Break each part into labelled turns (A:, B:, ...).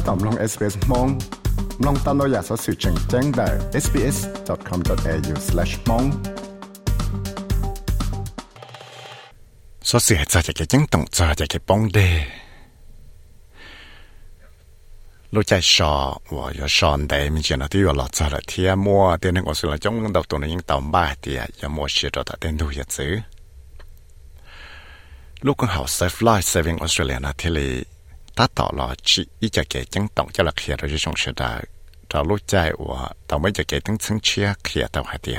A: ถ้าตอบลอง SBS มองลองตามเราอยากสอสื่อแจ้งแจ้งได้ sbs.com.au/mong สอสื่อจะจะแจ้งต้องจะจะแกป้องเดลูกใจชอว่าอยู่ชอนได้มีเจนที่อยู่หลอดจะละเทียมัวเตียนึงอสุลจงเงินดอกตัวนึงยังตอมบ้าเตียอย่ามัวเชียร์ตัดเต้นดูอย่าซื้อลูกของเขาเซฟไลฟ์เซฟิงออสเตรเลียนาทีลี 他到了去一家给京东家了开了这种事的，找路在我到每家给等城区开到还的。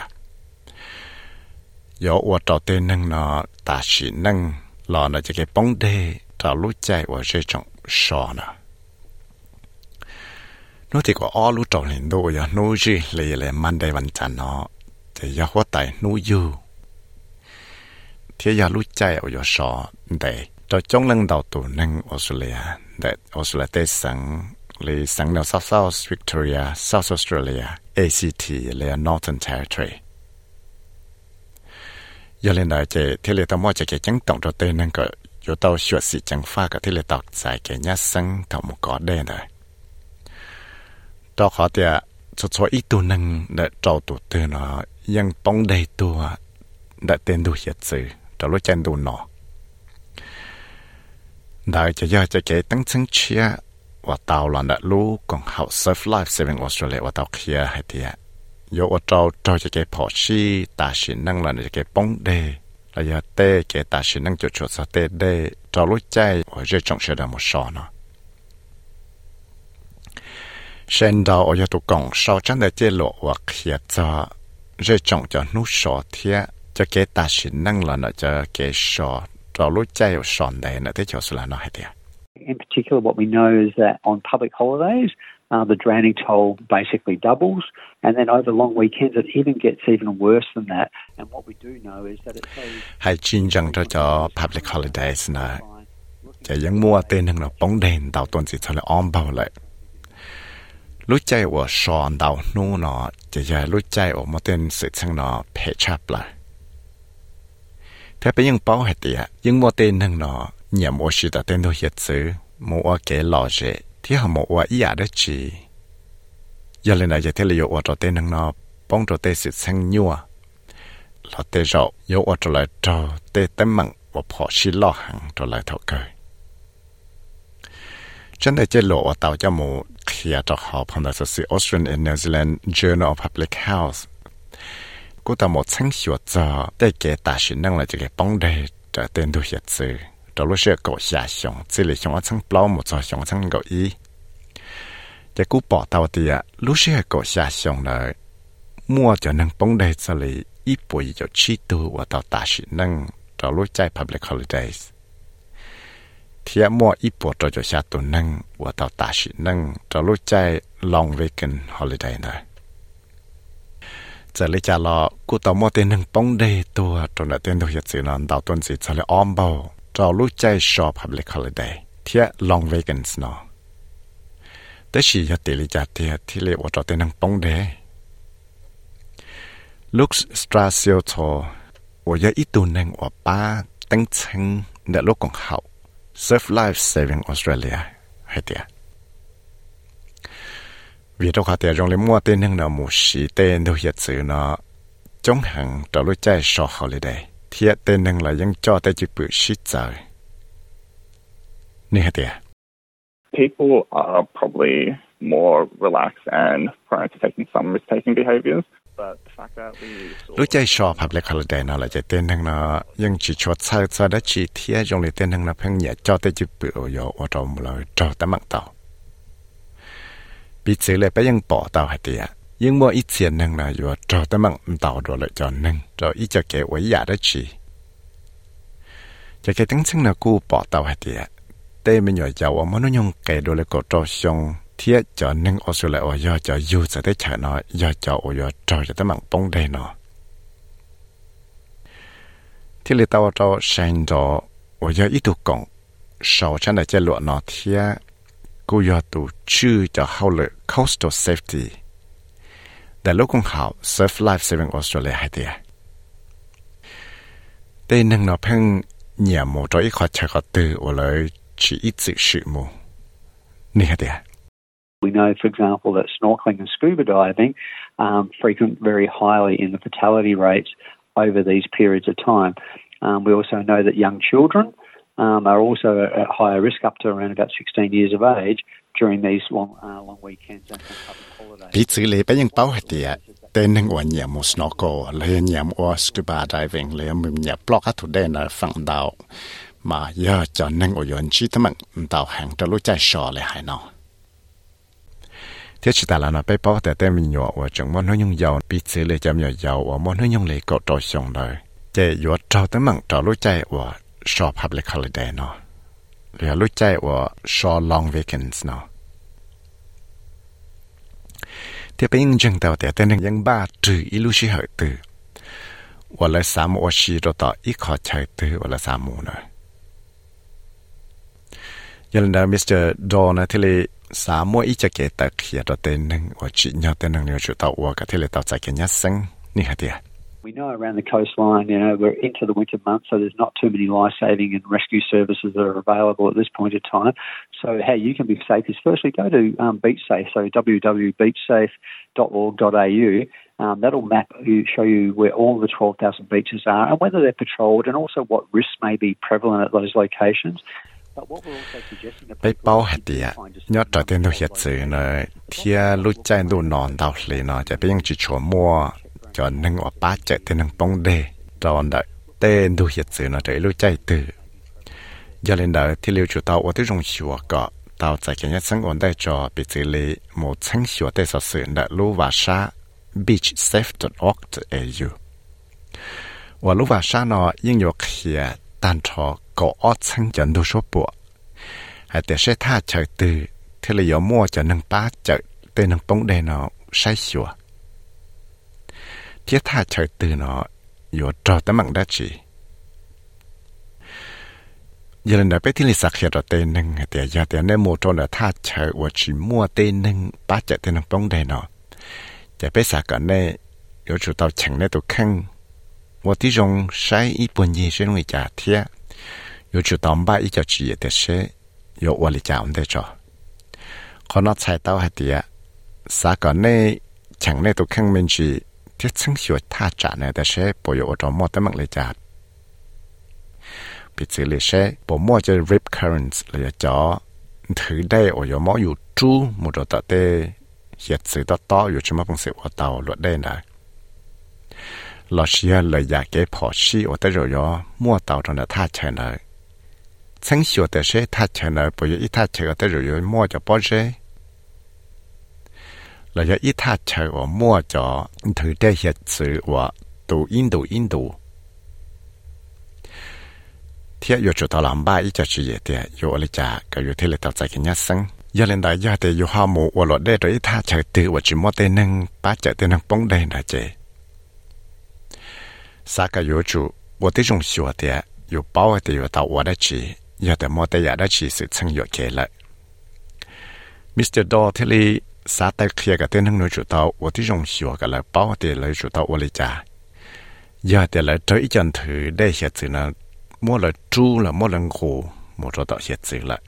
A: 有我找的能呢，但是能老呢这个帮的找路在我这种少呢。นู้ที่ก็อ้อรู้จอเห็นดูอย่านู้จีเลยเลยมันได้วันจันเนาะแต่ย่หัวใจนยู่ที่ย่ารู้จเาอย่าสอแต่จะจ้องเรื่องดาวตัวนึงออสเเลีย that Australia sang le sang no South South Victoria, South Australia, ACT le Northern Territory. Yo lên đại chế thế lệ tao mua chế cái chẳng tổng đầu tiên năng cỡ yo tao sửa sĩ chẳng pha cả thế lệ tao giải cái nhát sang thằng một có đen rồi. Tao khó tiệt à, cho cho ít tu năng để trâu tu tư nó, nhưng bóng đầy tu à, đã tên tu hiệt sự, tao lúc chân du nó đại cho giờ cho cái tăng chân chia và tàu là đã lú còn học surf life saving Australia và tàu kia hay thì ạ yo ở trâu trâu cho cái phò chi ta chỉ năng là cái bóng đề là giờ tê cái ta chỉ năng cho chuột sa tê đề tàu lú chay và dễ trong sẽ là một sọ nó sen đầu ở giờ tụ cổng sau chân để chế lộ và kia cho dễ trong cho nút sọ thiệt cho cái ta chỉ năng là nó cho cái sọ เรารู้ใจสอนได้นะที่เจ้าสลานะให้เดีย
B: In particular, what we know is that on public holidays, uh, the drowning toll basically doubles. And then over long weekends, it even gets even worse than that. And what we do know is that it pays...
A: Hãy chín rằng cho cho public holidays những
B: Chả ยัง mua tên hàng là bóng đèn đào tuần
A: chỉ thôi là om bao lại. Lúc chạy của sòn đào nu nó, chả giờ lúc chạy của một tên sự chăng nó phê chắp lại. Thế bây giờ bao hạt tìa, nhưng một tên hưng nó, nhà một sự đã tên đồ hiệt sự, một ở kế lò rệ, thì họ một ở ý à đó chỉ. Giờ lên này, thế là yếu ở cho tên hưng nó, bóng cho tên sự chân nhua. Là tên rậu, yếu ở cho lại cho tên tên mặn, và bỏ xí lo hẳn cho lại thọ cười. Chân đại chế lộ ở tàu cho một khía cho họ phong đại sự Australian and New Zealand Journal of Public Health. Cô ta một sáng sủa cho để kể ta sĩ năng là chỉ cái bóng đề trở tên đồ hiệt sự. Cho lúc sẽ cổ xả xong, chỉ là xong sáng bao một cho xong sáng gọi ý. Cái cú bỏ tàu thì à lúc sẽ cổ xả xong là mua cho năng bóng đề cho lì ít bụi cho chi tu và tàu ta sĩ năng cho lúc chạy public holidays. Thì à mua ít bụi cho cho xa tu năng và tàu ta sĩ năng cho lúc chạy long weekend holiday này. จะเลยจะรอกูต่อมอเตนึงป้องเดตัวจนเตียนตัวเหยียดสีนอนดาวต้นสีจะเลยอ้อมบาจอลูกใจชอบพับเลยเขาเลยเดย์เทียลองเวกันส์เนาะแต่ชียติลิจาเทียที่เรียกว่าจอเตนังป้องเดลูกสตราเซียวโตว่าจะอีตัวนึงว่าป้าตั้งชงเนโลกของเขา Surf Life Saving Australia ให้เตีย วียดขาเตียรงเลยมัวเต้นหนึ่งนามูสีเต้นดูเหยียดสือนาะจงหังต่อรู้ใจชอเขาเลยไดเทียเต้นหนึ่งละยังจ่อแต่จิปุชิจานี่ฮะเตีย
C: People are probably more relaxed and prone to taking some mistaken behaviors. รู้ใจชอบพับเล็ก
A: คาร์เดนอะไรจะเต้นทั้งนายังจิชดใส่ใส่ได้จีเทียจงเลยเต้นทั้งนาเพิ่งเหยียดจ่อแต่จิปุโอยออตอมเราจ่อแต่มังเต่า risk-taking behaviours. But the fact that we saw lúc chạy sọ public holiday nó là chạy tên hưng nó nhưng chỉ cho sai sai đó chỉ thiết dùng lấy tên hưng nó phăng nhẹ cho tới chữ bự ở yo ở trong một lời cho tấm mạng tàu bị xử lại bây giờ bỏ tàu hay tiệt nhưng mà ít tiền hưng là yo cho tấm mạng tàu rồi lại cho hưng cho ít cho cái quấy giả đó chỉ cho cái tính chân là cú bỏ tàu hay tiệt tê mình nhỏ giàu mà nó nhung cái đồ lại có cho xong thiết cho nên ở số lại ở do cho yêu sẽ tới chợ nó, do cho ở do cho cho tới mạng bông đây nó. Thì lý tao cho sang đó ở do ít tu cộng sau chân là chơi lụa nó thiết cô do tu chữ cho hậu lệ coastal safety. Để lúc cũng hảo Surf Life Saving Australia hay tiệt đây nâng nó phăng nhà một cho ít khó chạy khó từ ở lại chỉ ít sự sự mù nè tiệt
B: We know, for example, that snorkeling and scuba diving um, frequent very highly in the fatality rates over these periods of time. Um, we also know that young children um, are also at higher risk up to around about 16 years of age during these long, uh, long weekends and public holidays. Bị
A: xử lý bây giờ tên nâng ổn nhầm một snorkel, lấy nhầm ổ scuba diving, lấy mìm nhầm block hát thủ đề là phẳng đạo. Mà giờ cho nên ổ yồn chi tâm mặn tạo hàng cho lối chạy sò lại hải nào. Thế chỉ ta là nó bây bao hạt tên mình nhỏ ổ chẳng môn nó nhung dầu, bị xử lý chấm nhỏ dầu ổ môn nó nhung lấy cậu trò xong đời. Chạy yếu trao tới mặn trò lúc chạy ổ ชอ public holiday เนาะหรือรู้ใจว่าชอ long weekends เนาะที่เป็นยังจังเต่าแต่แต่นึงยังบ้าตืออีลูชิเหยตือวันละสามวันชีรต่ออีขอใช้ตือวันละสามมูเนาะยันดามิสเตอร์ดอนะที่เลยสามวันอีจะเกตตะเขียรตัวเต็นหนึ่งว่าจีนยอเต็นหนึ่งเนี่ยจุดต่อว่ากับที่เลยต่อใจกันยัดซึ่งนี่ฮะเดีย
B: We know around the coastline, you know, we're into the winter months, so there's not too many life saving and rescue services that are available at this point in time. So, how you can be safe is firstly go to um, Beach Safe, so www.beachsafe.org.au. Um, that'll map you, show you where all the 12,000 beaches are and whether they're patrolled and also what risks may be prevalent at those locations. bây nòn nó cho nâng ở ba chạy thì nâng bóng đề tròn
A: đợi
B: tên đủ hiệt sự nó trở lưu chạy từ.
A: Giờ lên đợi thì lưu chủ tàu ở tới rong chùa cọ, tàu chạy cái nhất sáng ổn đại cho bị xử lý một sáng chùa tây sở sự đợi lưu và xa beachsafe.org.au và lưu và nó yên nhọc khía tàn trò có ớt sáng dẫn đủ số bộ để sẽ tha chạy từ, thì là mua cho nâng ba chạy tên nâng bóng đề nó sai chùa chế tha trời từ nó yo trò tấm mạng đã chỉ giờ lần đầu biết thiên lý sạc hiện ra tên nâng thì giờ thì anh em mua cho là tha trời và chỉ mua tên nâng ba chạy tên nâng bóng đầy nó giờ biết sạc cái này yo chủ tàu chẳng này tôi khăn và tí dùng sai ít buồn gì sẽ nuôi trả thiệt yo chủ tàu ba ít cho chỉ để sẽ yo và lý trả ông để cho còn nó chạy tàu hay tiệt sạc cái này chẳng này tôi khăn mình chỉ 这曾学他 trả 呢的是不有着莫得梦来着。比这里是不莫就 rip currents 来着，头戴我有莫有猪，莫着得的，也知道到有什么东西我到落来呢。老师要来呀给跑西，我得着要莫到着的他钱呢。曾学的是他钱呢，不有一他钱我得着要莫就包着。 แล้วจะอีท่าเฉยว่ามั่วจอถือได้เหตุสือว่าตูอินดูอินดูเที่ยอยู่จุดตลำบ้าอีจะชี้เตียอยู่อะไรจ่าก็อยู่ที่เลยตัดใจกันยัดซึ่งยาเลนได้ยาเตอยู่ห้าหมูว่าหลอดได้โดยท่าเฉยตือว่าจิมอเตนึงป้าเจเตนังป้องได้นะเจสากอยู่จุว่าที่จงชัวเตียอยู่เป้าเตียอยู่ตาว่าได้ชียาแต่มอเตยาได้ชีสืบซึ่งอยู่เคเลยมิสเตอร์ดอเทลี sa tay kia cái tên hưng nuôi chủ tàu và tí dùng hiệu cái là bao tiền lấy chủ tàu và lấy trả giờ tiền lấy tới chân thử đây hiện sự là mua là chu là mua là ngủ mua cho tàu hiện sự là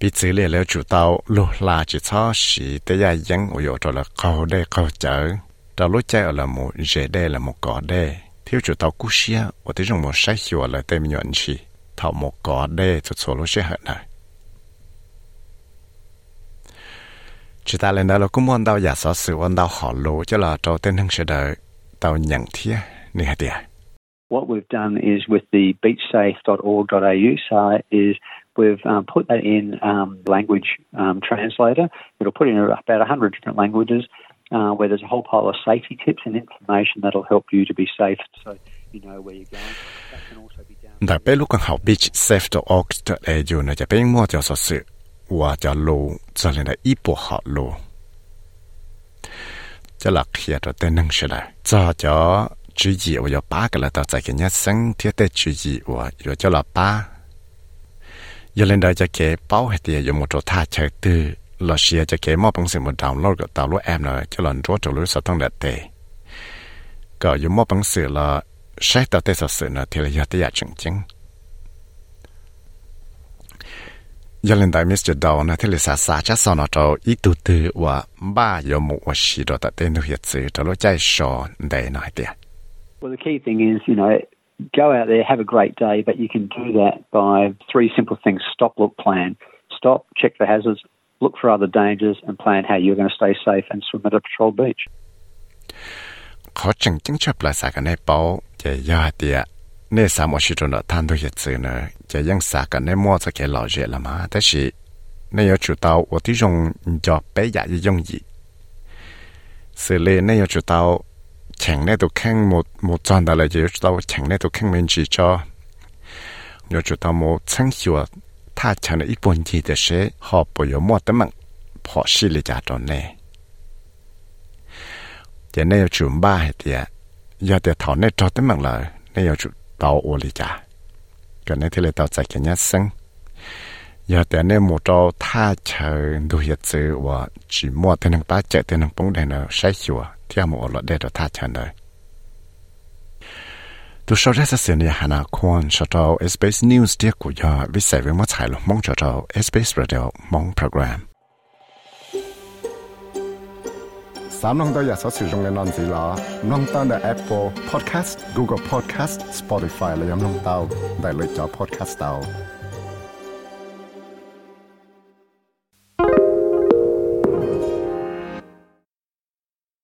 A: bị xử lý lấy chủ tàu lúc là chỉ cho sĩ tới gia dân ở chỗ là cầu đây cầu chở tàu lúc chạy là một dễ đây là một cỏ đây thiếu chủ tàu cú xia và tí dùng một sách hiệu là tên nhọn chỉ thảo một cỏ đây cho số lúc sẽ hận này chỉ ta lên đó là cũng muốn đau giả sở sự muốn đau họ lũ cho là trâu tên hưng sự đời tàu nhận thiết nè hả
B: What we've done is with the beachsafe.org.au site is we've um, put that in um, language um, translator. It'll put in about 100 different languages uh, where there's a whole pile of safety tips and information that'll help you to be safe so you know where you're going. That can also be down... แต่เป็นลูกของเขา
A: beachsafe.org.au เนี่ยจะเป็นมั่วเจ้าสื่อ ว่าจะโลจะเลยนะอีปวหาโลจะหลักเขียนแต่นั่งเฉลยจะจะ注意我要八个了，到再给人身体的注意我要叫了八。有人来就给包黑的，有么做他吃的，老师就给毛本什么 download 个 download app 了，叫人做做了啥东的的。个有毛本事了，谁到底啥事呢？提了要得要正经。Sự một download cái tàu lúc em là cho lần chúa chủ lúc sao tăng đạt tệ có dùng mò bằng sự là sai tàu tệ sự sự là thì là giờ tới giờ chứng chứng giờ lên đại Mr. Dow nè thì là sa sa chắc sau nó cho ít tu tư và ba giờ một và xí đó tại tên nó hiện sự cho nó chạy sò để nói tiền
B: Well, the key thing is, you know, go out there, have a great day, but you can do that by three simple things stop, look, plan. Stop, check for hazards, look for other dangers, and plan how you're going to stay safe and swim at a patrolled beach.
A: khó chừng chứng chấp là sa cái này bảo chỉ giờ tiền nè sa một xí đó nó tham đồ hiện sự nữa chỉ ยั เนสามอชิตนะท่านตัวเหตุเสือจะยังสากันในมัวจะแก่หล่อเยละมาแต่สิในยจุดเตาอที่ยงจอบเป๊ะยะยงยีเสิเลในยจุดเตาแข่งในตัวแข่งหมดหมดจอนแต่ละยจุดเตาแข่งในตัวแข่งเมนจีจอยจุดเตาโมชั้นหัวถ้าฉันอีปุ่นจีแต่เชหอบปยมัวแต่มังพอสิเลยจ่าตอนเน่จะในจุดบ้าเหตุยาเดียวถอนในจอแต่มังเลยในยจุด tàu ô lì cả cái này thì là tàu chạy cái nhát sinh giờ để này một trâu tha chờ đủ hiện sự và chỉ mua tên năng ba, chạy tên năng bóng đèn nó sai chùa thì một lọt để đó tha chờ đời tu sau ra sẽ này hà na quan cho trâu SBS News tiếc của giờ vì sẽ với mất chạy lo mong cho trâu SBS Radio mong program. สามน้องตัวอย่าสับสื่อตรงในนอนสีหลาน้องตั้งแต่ Apple Podcast Google Podcast Spotify และยังน้องเต้าได้เลยจอ Podcast เต้า